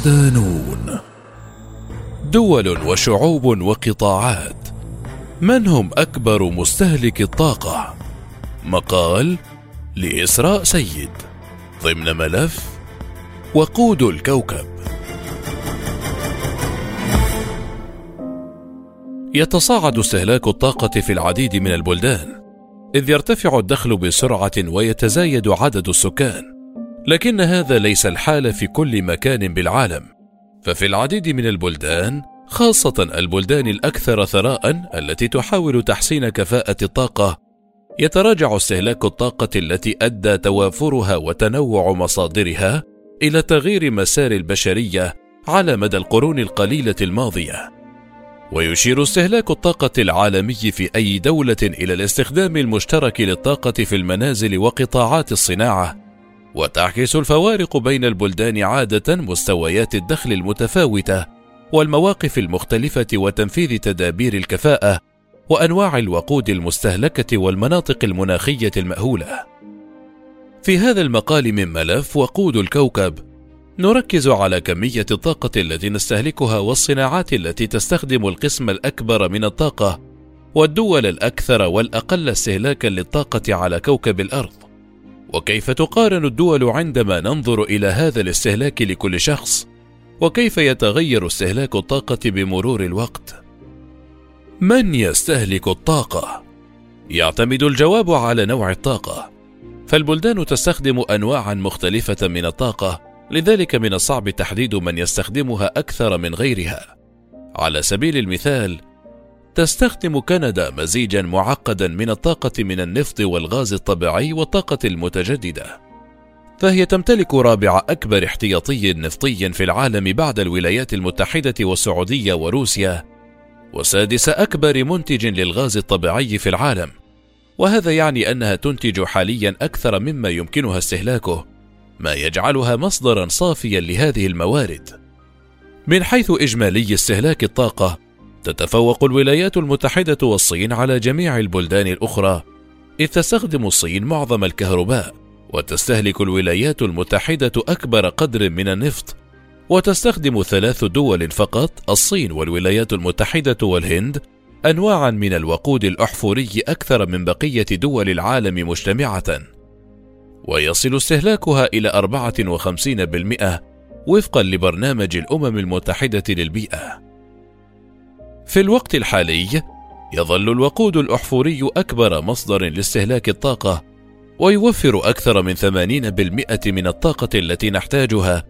صدانون دول وشعوب وقطاعات. من هم أكبر مستهلك الطاقة؟ مقال لإسراء سيد ضمن ملف وقود الكوكب. يتصاعد استهلاك الطاقة في العديد من البلدان إذ يرتفع الدخل بسرعة ويتزايد عدد السكان. لكن هذا ليس الحال في كل مكان بالعالم. ففي العديد من البلدان خاصة البلدان الأكثر ثراء التي تحاول تحسين كفاءة الطاقة يتراجع استهلاك الطاقة التي أدى توافرها وتنوع مصادرها إلى تغيير مسار البشرية على مدى القرون القليلة الماضية. ويشير استهلاك الطاقة العالمي في أي دولة إلى الاستخدام المشترك للطاقة في المنازل وقطاعات الصناعة، وتعكس الفوارق بين البلدان عادة مستويات الدخل المتفاوتة، والمواقف المختلفة وتنفيذ تدابير الكفاءة، وأنواع الوقود المستهلكة والمناطق المناخية المأهولة. في هذا المقال من ملف وقود الكوكب نركز على كمية الطاقة التي نستهلكها والصناعات التي تستخدم القسم الأكبر من الطاقة والدول الأكثر والأقل استهلاكا للطاقة على كوكب الأرض وكيف تقارن الدول عندما ننظر إلى هذا الاستهلاك لكل شخص؟ وكيف يتغير استهلاك الطاقة بمرور الوقت؟ من يستهلك الطاقة؟ يعتمد الجواب على نوع الطاقة. فالبلدان تستخدم أنواعا مختلفة من الطاقة لذلك من الصعب تحديد من يستخدمها أكثر من غيرها. على سبيل المثال تستخدم كندا مزيجا معقدا من الطاقة من النفط والغاز الطبيعي والطاقة المتجددة. فهي تمتلك رابع أكبر احتياطي نفطي في العالم بعد الولايات المتحدة والسعودية وروسيا وسادس أكبر منتج للغاز الطبيعي في العالم. وهذا يعني أنها تنتج حاليا أكثر مما يمكنها استهلاكه ما يجعلها مصدرا صافيا لهذه الموارد. من حيث إجمالي استهلاك الطاقة تتفوق الولايات المتحدة والصين على جميع البلدان الأخرى إذ تستخدم الصين معظم الكهرباء وتستهلك الولايات المتحدة أكبر قدر من النفط وتستخدم ثلاث دول فقط الصين والولايات المتحدة والهند انواعا من الوقود الأحفوري أكثر من بقية دول العالم مجتمعة ويصل استهلاكها إلى 54% وفقا لبرنامج الأمم المتحدة للبيئة. في الوقت الحالي يظل الوقود الأحفوري أكبر مصدر لاستهلاك الطاقة ويوفر أكثر من 80% من الطاقة التي نحتاجها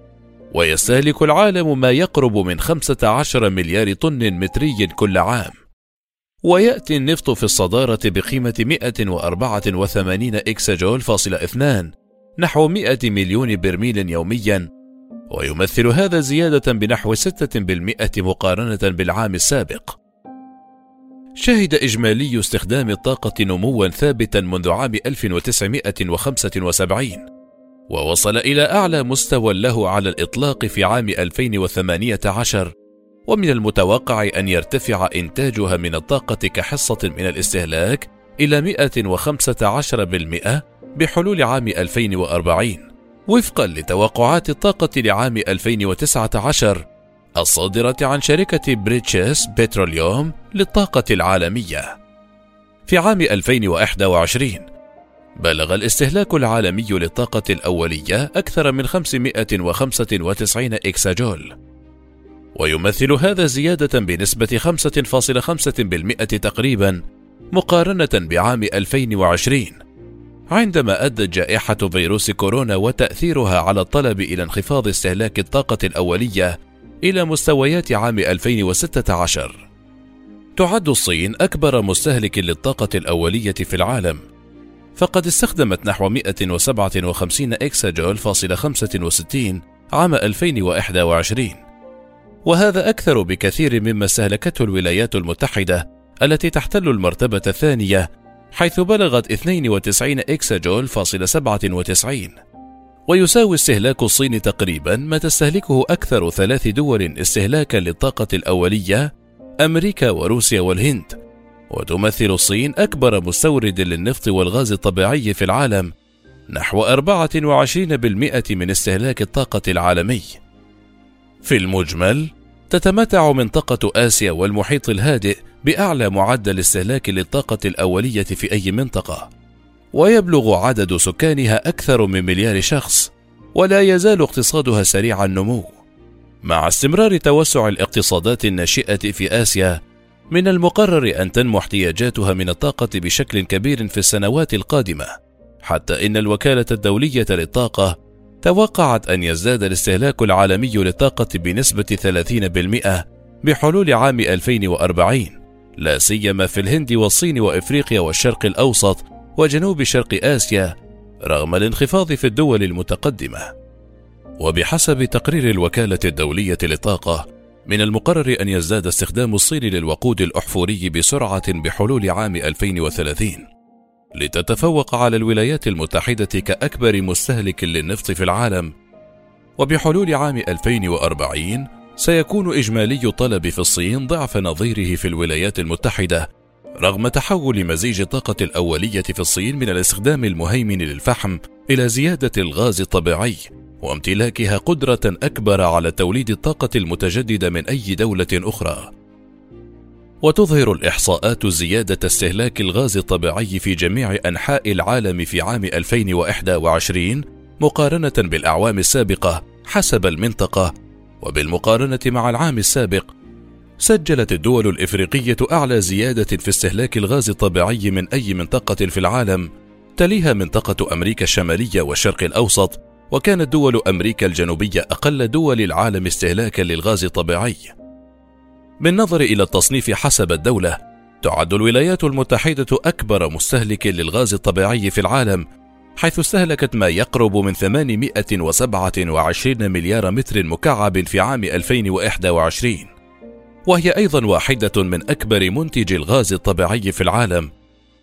ويستهلك العالم ما يقرب من 15 مليار طن متري كل عام. ويأتي النفط في الصدارة بقيمة 184 إكس جول فاصل اثنان نحو 100 مليون برميل يوميا ويمثل هذا زيادة بنحو 6% مقارنة بالعام السابق. شهد إجمالي استخدام الطاقة نموا ثابتا منذ عام 1975 ووصل إلى أعلى مستوى له على الإطلاق في عام 2018 ومن المتوقع أن يرتفع إنتاجها من الطاقة كحصة من الاستهلاك إلى 115% بحلول عام 2040 وفقا لتوقعات الطاقة لعام 2019 الصادرة عن شركة بريتشيس بتروليوم للطاقة العالمية. في عام 2021 بلغ الاستهلاك العالمي للطاقة الأولية أكثر من 595 إكساجول ويمثل هذا زيادة بنسبة 5.5% تقريبا مقارنة بعام 2020 عندما أدت جائحة فيروس كورونا وتأثيرها على الطلب إلى انخفاض استهلاك الطاقة الأولية إلى مستويات عام 2016 تعد الصين أكبر مستهلك للطاقة الأولية في العالم. فقد استخدمت نحو 157 إكسا جول فاصلة 65 عام 2021 وهذا أكثر بكثير مما استهلكته الولايات المتحدة التي تحتل المرتبة الثانية حيث بلغت 92 إكسا جول فاصلة 97 ويساوي استهلاك الصين تقريبا ما تستهلكه أكثر ثلاث دول استهلاكا للطاقة الأولية أمريكا وروسيا والهند. وتمثل الصين أكبر مستورد للنفط والغاز الطبيعي في العالم نحو 24% من استهلاك الطاقة العالمي. في المجمل تتمتع منطقة آسيا والمحيط الهادئ بأعلى معدل استهلاك للطاقة الأولية في أي منطقة، ويبلغ عدد سكانها أكثر من مليار شخص، ولا يزال اقتصادها سريع النمو. مع استمرار توسع الاقتصادات الناشئة في آسيا، من المقرر أن تنمو احتياجاتها من الطاقة بشكل كبير في السنوات القادمة، حتى إن الوكالة الدولية للطاقة توقعت أن يزداد الاستهلاك العالمي للطاقة بنسبة 30% بحلول عام 2040 لا سيما في الهند والصين وإفريقيا والشرق الأوسط وجنوب شرق آسيا رغم الانخفاض في الدول المتقدمة. وبحسب تقرير الوكالة الدولية للطاقه من المقرر أن يزداد استخدام الصين للوقود الأحفوري بسرعة بحلول عام 2030 لتتفوق على الولايات المتحدة كأكبر مستهلك للنفط في العالم. وبحلول عام 2040 سيكون إجمالي الطلب في الصين ضعف نظيره في الولايات المتحدة رغم تحول مزيج الطاقة الأولية في الصين من الاستخدام المهيمن للفحم إلى زيادة الغاز الطبيعي وامتلاكها قدرة أكبر على توليد الطاقة المتجددة من أي دولة أخرى. وتظهر الإحصاءات زيادة استهلاك الغاز الطبيعي في جميع أنحاء العالم في عام 2021 مقارنة بالأعوام السابقة حسب المنطقة وبالمقارنة مع العام السابق سجلت الدول الإفريقية أعلى زيادة في استهلاك الغاز الطبيعي من أي منطقة في العالم تليها منطقة أمريكا الشمالية والشرق الأوسط وكانت دول أمريكا الجنوبية أقل دول العالم استهلاكا للغاز الطبيعي. بالنظر إلى التصنيف حسب الدولة تعد الولايات المتحدة أكبر مستهلك للغاز الطبيعي في العالم حيث استهلكت ما يقرب من 827 مليار متر مكعب في عام 2021 وهي أيضا واحدة من أكبر منتجي الغاز الطبيعي في العالم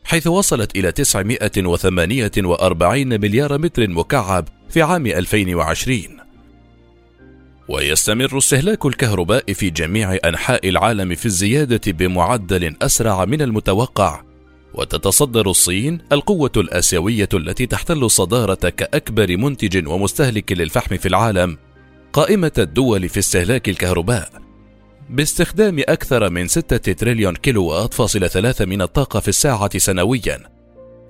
حيث وصلت إلى 948 مليار متر مكعب في عام 2020 ويستمر استهلاك الكهرباء في جميع أنحاء العالم في الزيادة بمعدل أسرع من المتوقع وتتصدر الصين القوة الآسيوية التي تحتل الصدارة كأكبر منتج ومستهلك للفحم في العالم قائمة الدول في استهلاك الكهرباء. باستخدام أكثر من 6 تريليون كيلووات فاصلة ثلاثة من الطاقة في الساعة سنويا.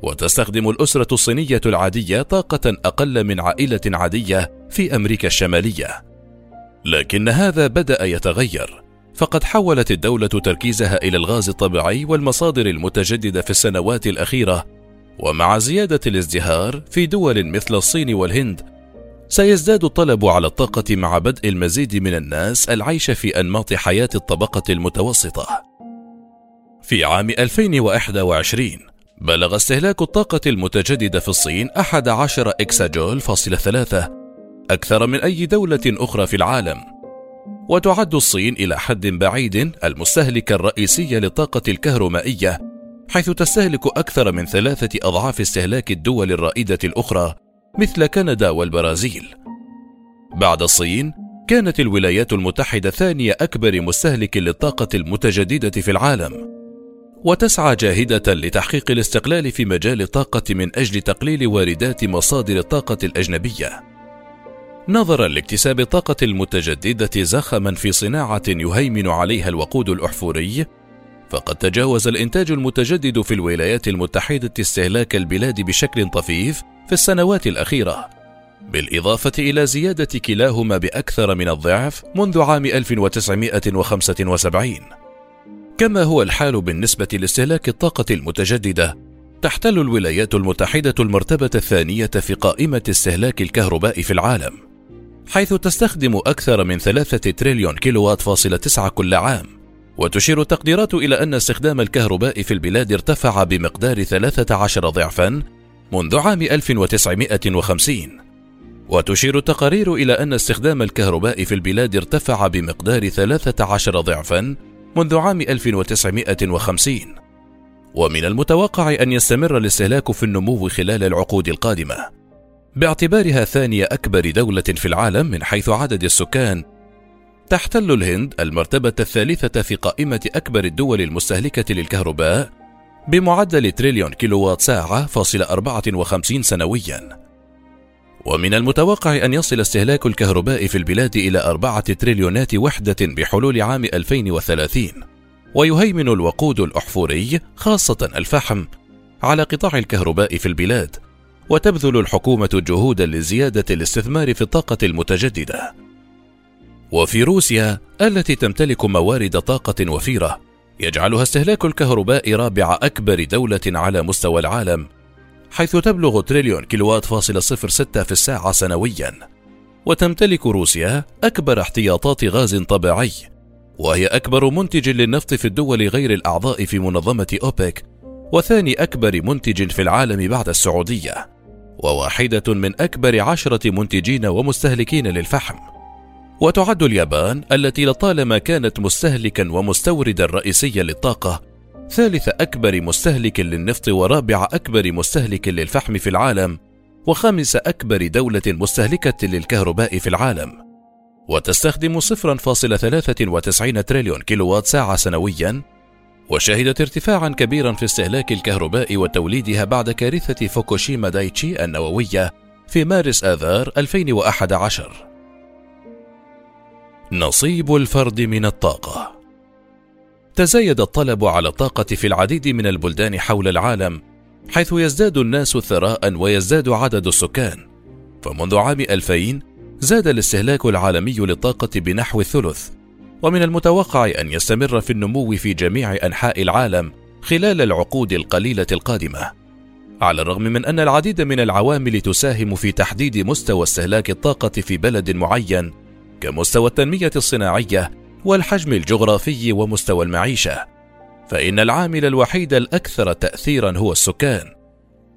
وتستخدم الأسرة الصينية العادية طاقة أقل من عائلة عادية في أمريكا الشمالية. لكن هذا بدأ يتغير. فقد حولت الدولة تركيزها إلى الغاز الطبيعي والمصادر المتجددة في السنوات الأخيرة، ومع زيادة الازدهار في دول مثل الصين والهند، سيزداد الطلب على الطاقة مع بدء المزيد من الناس العيش في أنماط حياة الطبقة المتوسطة. في عام 2021 بلغ استهلاك الطاقة المتجددة في الصين 11 إكساجول فاصلة ثلاثة أكثر من أي دولة أخرى في العالم وتعد الصين إلى حد بعيد المستهلك الرئيسي للطاقة الكهرومائية حيث تستهلك أكثر من ثلاثة أضعاف استهلاك الدول الرائدة الأخرى مثل كندا والبرازيل. بعد الصين، كانت الولايات المتحدة ثاني أكبر مستهلك للطاقة المتجددة في العالم، وتسعى جاهدة لتحقيق الاستقلال في مجال الطاقة من أجل تقليل واردات مصادر الطاقة الأجنبية. نظرا لاكتساب الطاقة المتجددة زخما في صناعة يهيمن عليها الوقود الأحفوري، فقد تجاوز الإنتاج المتجدد في الولايات المتحدة استهلاك البلاد بشكل طفيف في السنوات الأخيرة، بالإضافة إلى زيادة كلاهما بأكثر من الضعف منذ عام 1975. كما هو الحال بالنسبة لاستهلاك الطاقة المتجددة، تحتل الولايات المتحدة المرتبة الثانية في قائمة استهلاك الكهرباء في العالم، حيث تستخدم أكثر من ثلاثة تريليون كيلووات فاصلة تسعة كل عام. وتشير التقديرات إلى أن استخدام الكهرباء في البلاد ارتفع بمقدار 13 ضعفا منذ عام 1950 وتشير التقارير إلى أن استخدام الكهرباء في البلاد ارتفع بمقدار 13 ضعفا منذ عام 1950 ومن المتوقع أن يستمر الاستهلاك في النمو خلال العقود القادمة. باعتبارها ثاني أكبر دولة في العالم من حيث عدد السكان. تحتل الهند المرتبة الثالثة في قائمة أكبر الدول المستهلكة للكهرباء بمعدل تريليون كيلووات ساعة فاصل 54 سنويا. ومن المتوقع أن يصل استهلاك الكهرباء في البلاد إلى أربعة تريليونات وحدة بحلول عام 2030 ويهيمن الوقود الأحفوري خاصة الفحم على قطاع الكهرباء في البلاد. وتبذل الحكومة جهودا لزيادة الاستثمار في الطاقة المتجددة. وفي روسيا التي تمتلك موارد طاقة وفيرة يجعلها استهلاك الكهرباء رابع أكبر دولة على مستوى العالم حيث تبلغ تريليون كيلوات فاصل صفر ستة في الساعة سنويا. وتمتلك روسيا أكبر احتياطات غاز طبيعي وهي أكبر منتج للنفط في الدول غير الأعضاء في منظمة أوبك وثاني أكبر منتج في العالم بعد السعودية. وواحدة من أكبر عشرة منتجين ومستهلكين للفحم. وتعد اليابان التي لطالما كانت مستهلكا ومستوردا رئيسيا للطاقة ثالث أكبر مستهلك للنفط ورابع أكبر مستهلك للفحم في العالم وخامس أكبر دولة مستهلكة للكهرباء في العالم. وتستخدم 0.93 تريليون كيلووات ساعة سنويا وشهدت ارتفاعا كبيرا في استهلاك الكهرباء وتوليدها بعد كارثة فوكوشيما دايتشي النووية في مارس آذار 2011 نصيب الفرد من الطاقة. تزايد الطلب على الطاقة في العديد من البلدان حول العالم حيث يزداد الناس ثراء ويزداد عدد السكان. فمنذ عام 2000 زاد الاستهلاك العالمي للطاقة بنحو الثلث ومن المتوقع أن يستمر في النمو في جميع أنحاء العالم خلال العقود القليلة القادمة. على الرغم من أن العديد من العوامل تساهم في تحديد مستوى استهلاك الطاقة في بلد معين كمستوى التنمية الصناعية والحجم الجغرافي ومستوى المعيشة فإن العامل الوحيد الأكثر تأثيرا هو السكان.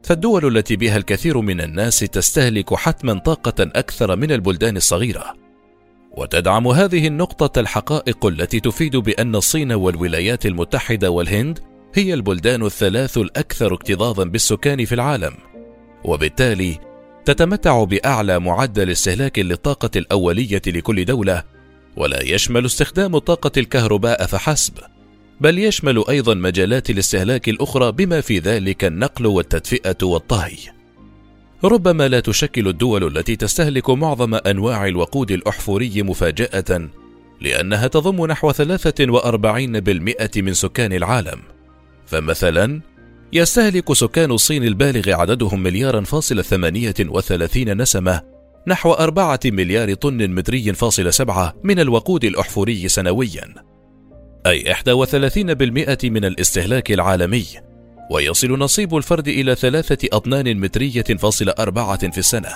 فالدول التي بها الكثير من الناس تستهلك حتما طاقة أكثر من البلدان الصغيرة. وتدعم هذه النقطة الحقائق التي تفيد بأن الصين والولايات المتحدة والهند هي البلدان الثلاث الأكثر اكتظاظا بالسكان في العالم. وبالتالي تتمتع بأعلى معدل استهلاك للطاقة الأولية لكل دولة ولا يشمل استخدام طاقة الكهرباء فحسب بل يشمل أيضا مجالات الاستهلاك الأخرى بما في ذلك النقل والتدفئة والطهي. ربما لا تشكل الدول التي تستهلك معظم أنواع الوقود الأحفوري مفاجأة لأنها تضم نحو 43% من سكان العالم. فمثلا يستهلك سكان الصين البالغ عددهم مليارا فاصل ثمانية وثلاثين نسمة نحو أربعة مليار طن متري فاصل سبعة من الوقود الأحفوري سنويا. أي 31% من الاستهلاك العالمي. ويصل نصيب الفرد إلى ثلاثة أطنان مترية فاصل أربعة في السنة.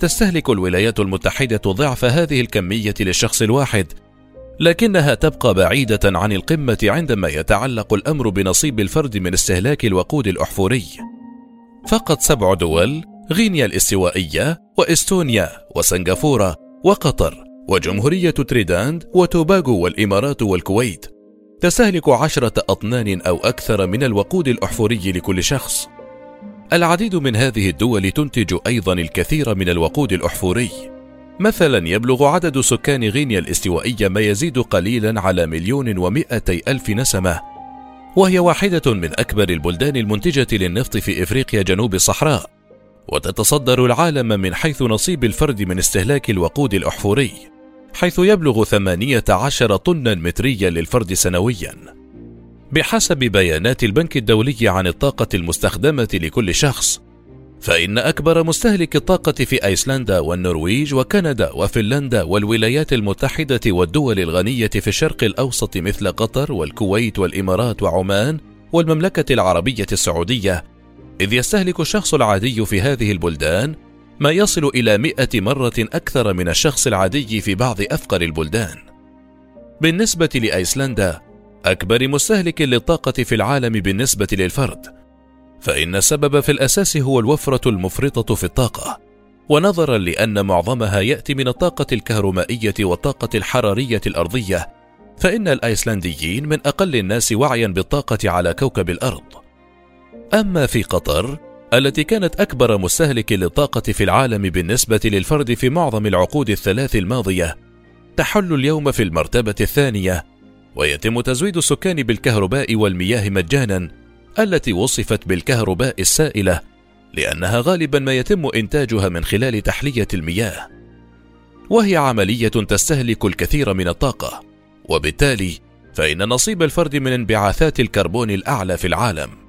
تستهلك الولايات المتحدة ضعف هذه الكمية للشخص الواحد لكنها تبقى بعيدة عن القمة عندما يتعلق الأمر بنصيب الفرد من استهلاك الوقود الأحفوري. فقط سبع دول غينيا الاستوائية وإستونيا وسنغافورة وقطر وجمهورية تريداند وتوباغو والإمارات والكويت تستهلك عشرة أطنان أو أكثر من الوقود الأحفوري لكل شخص. العديد من هذه الدول تنتج أيضا الكثير من الوقود الأحفوري. مثلا يبلغ عدد سكان غينيا الاستوائية ما يزيد قليلا على مليون ومائتي ألف نسمة وهي واحدة من أكبر البلدان المنتجة للنفط في إفريقيا جنوب الصحراء وتتصدر العالم من حيث نصيب الفرد من استهلاك الوقود الأحفوري حيث يبلغ 18 طنا متريا للفرد سنويا. بحسب بيانات البنك الدولي عن الطاقة المستخدمة لكل شخص فإن أكبر مستهلك الطاقة في أيسلندا والنرويج وكندا وفنلندا والولايات المتحدة والدول الغنية في الشرق الأوسط مثل قطر والكويت والإمارات وعمان والمملكة العربية السعودية إذ يستهلك الشخص العادي في هذه البلدان ما يصل إلى مئة مرة أكثر من الشخص العادي في بعض أفقر البلدان. بالنسبة لأيسلندا، أكبر مستهلك للطاقة في العالم بالنسبة للفرد، فإن السبب في الأساس هو الوفرة المفرطة في الطاقة، ونظرا لأن معظمها يأتي من الطاقة الكهرومائية والطاقة الحرارية الأرضية، فإن الأيسلنديين من أقل الناس وعيا بالطاقة على كوكب الأرض. أما في قطر التي كانت أكبر مستهلك للطاقة في العالم بالنسبة للفرد في معظم العقود الثلاث الماضية. تحل اليوم في المرتبة الثانية ويتم تزويد السكان بالكهرباء والمياه مجانا التي وصفت بالكهرباء السائلة لأنها غالبا ما يتم إنتاجها من خلال تحلية المياه. وهي عملية تستهلك الكثير من الطاقة وبالتالي فإن نصيب الفرد من انبعاثات الكربون الأعلى في العالم.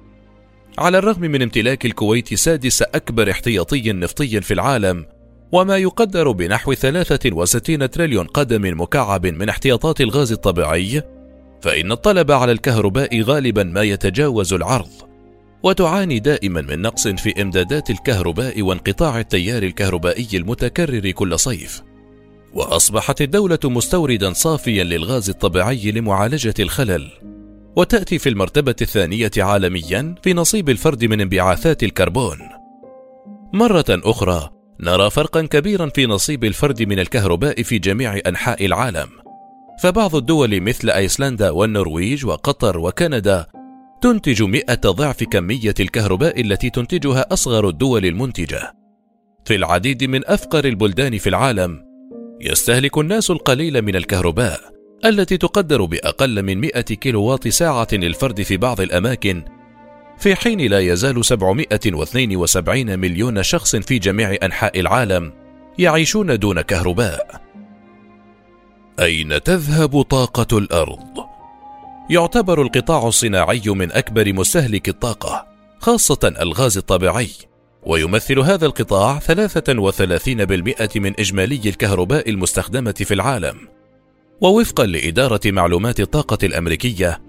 على الرغم من امتلاك الكويت سادس أكبر احتياطي نفطي في العالم وما يقدر بنحو 63 تريليون قدم مكعب من احتياطات الغاز الطبيعي فإن الطلب على الكهرباء غالبا ما يتجاوز العرض وتعاني دائما من نقص في إمدادات الكهرباء وانقطاع التيار الكهربائي المتكرر كل صيف. وأصبحت الدولة مستوردا صافيا للغاز الطبيعي لمعالجة الخلل. وتأتي في المرتبة الثانية عالميا في نصيب الفرد من انبعاثات الكربون. مرة أخرى نرى فرقا كبيرا في نصيب الفرد من الكهرباء في جميع أنحاء العالم. فبعض الدول مثل أيسلندا والنرويج وقطر وكندا تنتج مئة ضعف كمية الكهرباء التي تنتجها أصغر الدول المنتجة. في العديد من أفقر البلدان في العالم يستهلك الناس القليل من الكهرباء. التي تقدر بأقل من 100 كيلووات ساعة للفرد في بعض الأماكن في حين لا يزال 772 مليون شخص في جميع أنحاء العالم يعيشون دون كهرباء. أين تذهب طاقة الأرض؟ يعتبر القطاع الصناعي من أكبر مستهلك الطاقة، خاصة الغاز الطبيعي، ويمثل هذا القطاع 33% من إجمالي الكهرباء المستخدمة في العالم. ووفقا لإدارة معلومات الطاقة الأمريكية،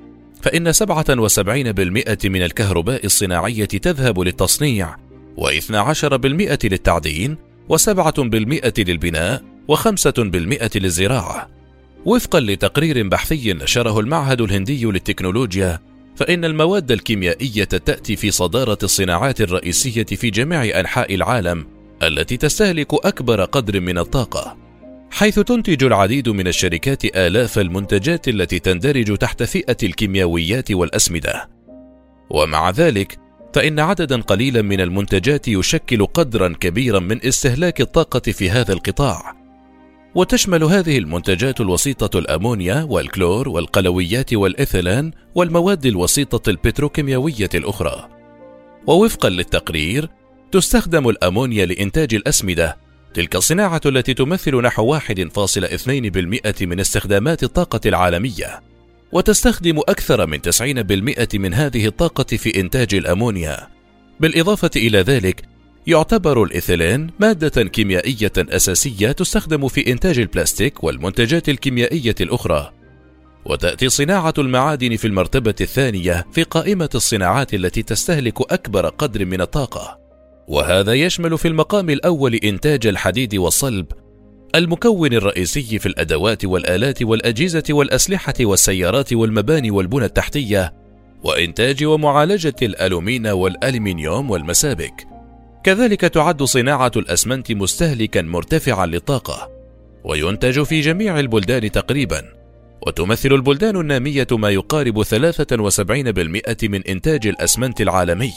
فإن 77% من الكهرباء الصناعية تذهب للتصنيع، و12% للتعدين، و7% للبناء، و5% للزراعة. وفقا لتقرير بحثي نشره المعهد الهندي للتكنولوجيا، فإن المواد الكيميائية تأتي في صدارة الصناعات الرئيسية في جميع أنحاء العالم التي تستهلك أكبر قدر من الطاقة. حيث تنتج العديد من الشركات آلاف المنتجات التي تندرج تحت فئة الكيميائيات والأسمدة. ومع ذلك، فإن عددا قليلا من المنتجات يشكل قدرا كبيرا من استهلاك الطاقة في هذا القطاع. وتشمل هذه المنتجات الوسيطة الأمونيا والكلور والقلويات والإثيلان والمواد الوسيطة البتروكيميائية الأخرى. ووفقا للتقرير، تستخدم الأمونيا لإنتاج الأسمدة تلك الصناعة التي تمثل نحو 1.2% من استخدامات الطاقة العالمية، وتستخدم أكثر من 90% من هذه الطاقة في إنتاج الأمونيا. بالإضافة إلى ذلك، يعتبر الإيثيلين مادة كيميائية أساسية تستخدم في إنتاج البلاستيك والمنتجات الكيميائية الأخرى. وتأتي صناعة المعادن في المرتبة الثانية في قائمة الصناعات التي تستهلك أكبر قدر من الطاقة. وهذا يشمل في المقام الأول إنتاج الحديد والصلب، المكون الرئيسي في الأدوات والآلات والأجهزة والأسلحة والسيارات والمباني والبنى التحتية، وإنتاج ومعالجة الألومين والألمنيوم والمسابك. كذلك تعد صناعة الأسمنت مستهلكا مرتفعا للطاقة، وينتج في جميع البلدان تقريبا، وتمثل البلدان النامية ما يقارب 73% من إنتاج الأسمنت العالمي.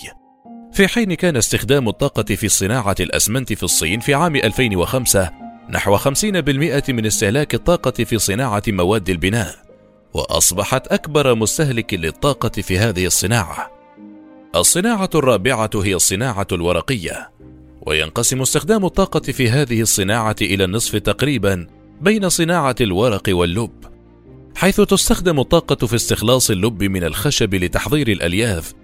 في حين كان استخدام الطاقة في صناعة الأسمنت في الصين في عام 2005 نحو 50% من استهلاك الطاقة في صناعة مواد البناء، وأصبحت أكبر مستهلك للطاقة في هذه الصناعة. الصناعة الرابعة هي الصناعة الورقية، وينقسم استخدام الطاقة في هذه الصناعة إلى النصف تقريبا بين صناعة الورق واللب، حيث تستخدم الطاقة في استخلاص اللب من الخشب لتحضير الألياف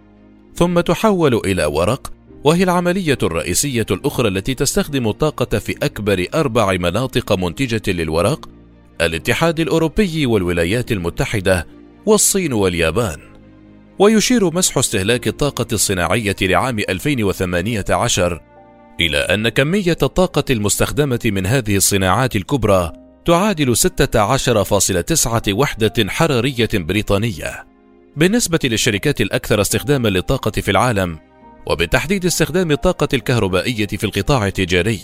ثم تحول إلى ورق وهي العملية الرئيسية الأخرى التي تستخدم الطاقة في أكبر أربع مناطق منتجة للورق الاتحاد الأوروبي والولايات المتحدة والصين واليابان. ويشير مسح استهلاك الطاقة الصناعية لعام 2018 إلى أن كمية الطاقة المستخدمة من هذه الصناعات الكبرى تعادل 16.9 وحدة حرارية بريطانية. بالنسبة للشركات الأكثر استخداما للطاقة في العالم وبتحديد استخدام الطاقة الكهربائية في القطاع التجاري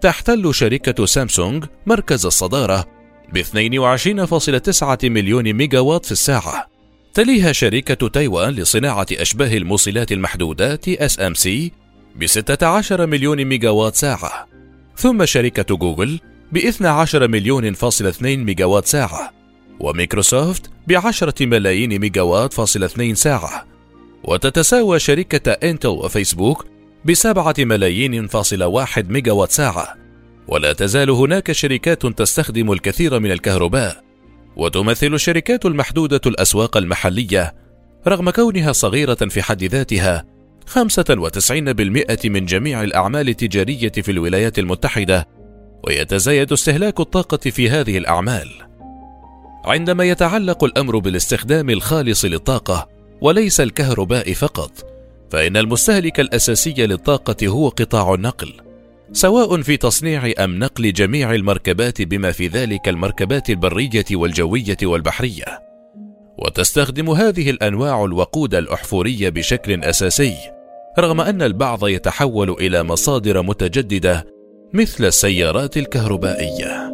تحتل شركة سامسونج مركز الصدارة ب 22.9 مليون ميجا وات في الساعة. تليها شركة تايوان لصناعة أشباه الموصلات TSMC ب 16 مليون ميجا وات ساعة ثم شركة جوجل ب 12 مليون فاصل 2 ميجا وات ساعة. وميكروسوفت بعشرة ملايين ميجاوات فاصل اثنين ساعة. وتتساوى شركة إنتل وفيسبوك بسبعة ملايين فاصل واحد ميجا وات ساعة. ولا تزال هناك شركات تستخدم الكثير من الكهرباء. وتمثل الشركات المحدودة الأسواق المحلية رغم كونها صغيرة في حد ذاتها 95% من جميع الأعمال التجارية في الولايات المتحدة. ويتزايد استهلاك الطاقة في هذه الأعمال. عندما يتعلق الأمر بالاستخدام الخالص للطاقة وليس الكهرباء فقط فإن المستهلك الأساسي للطاقة هو قطاع النقل سواء في تصنيع أم نقل جميع المركبات بما في ذلك المركبات البرية والجوية والبحرية. وتستخدم هذه الأنواع الوقود الأحفوري بشكل أساسي رغم أن البعض يتحول إلى مصادر متجددة مثل السيارات الكهربائية.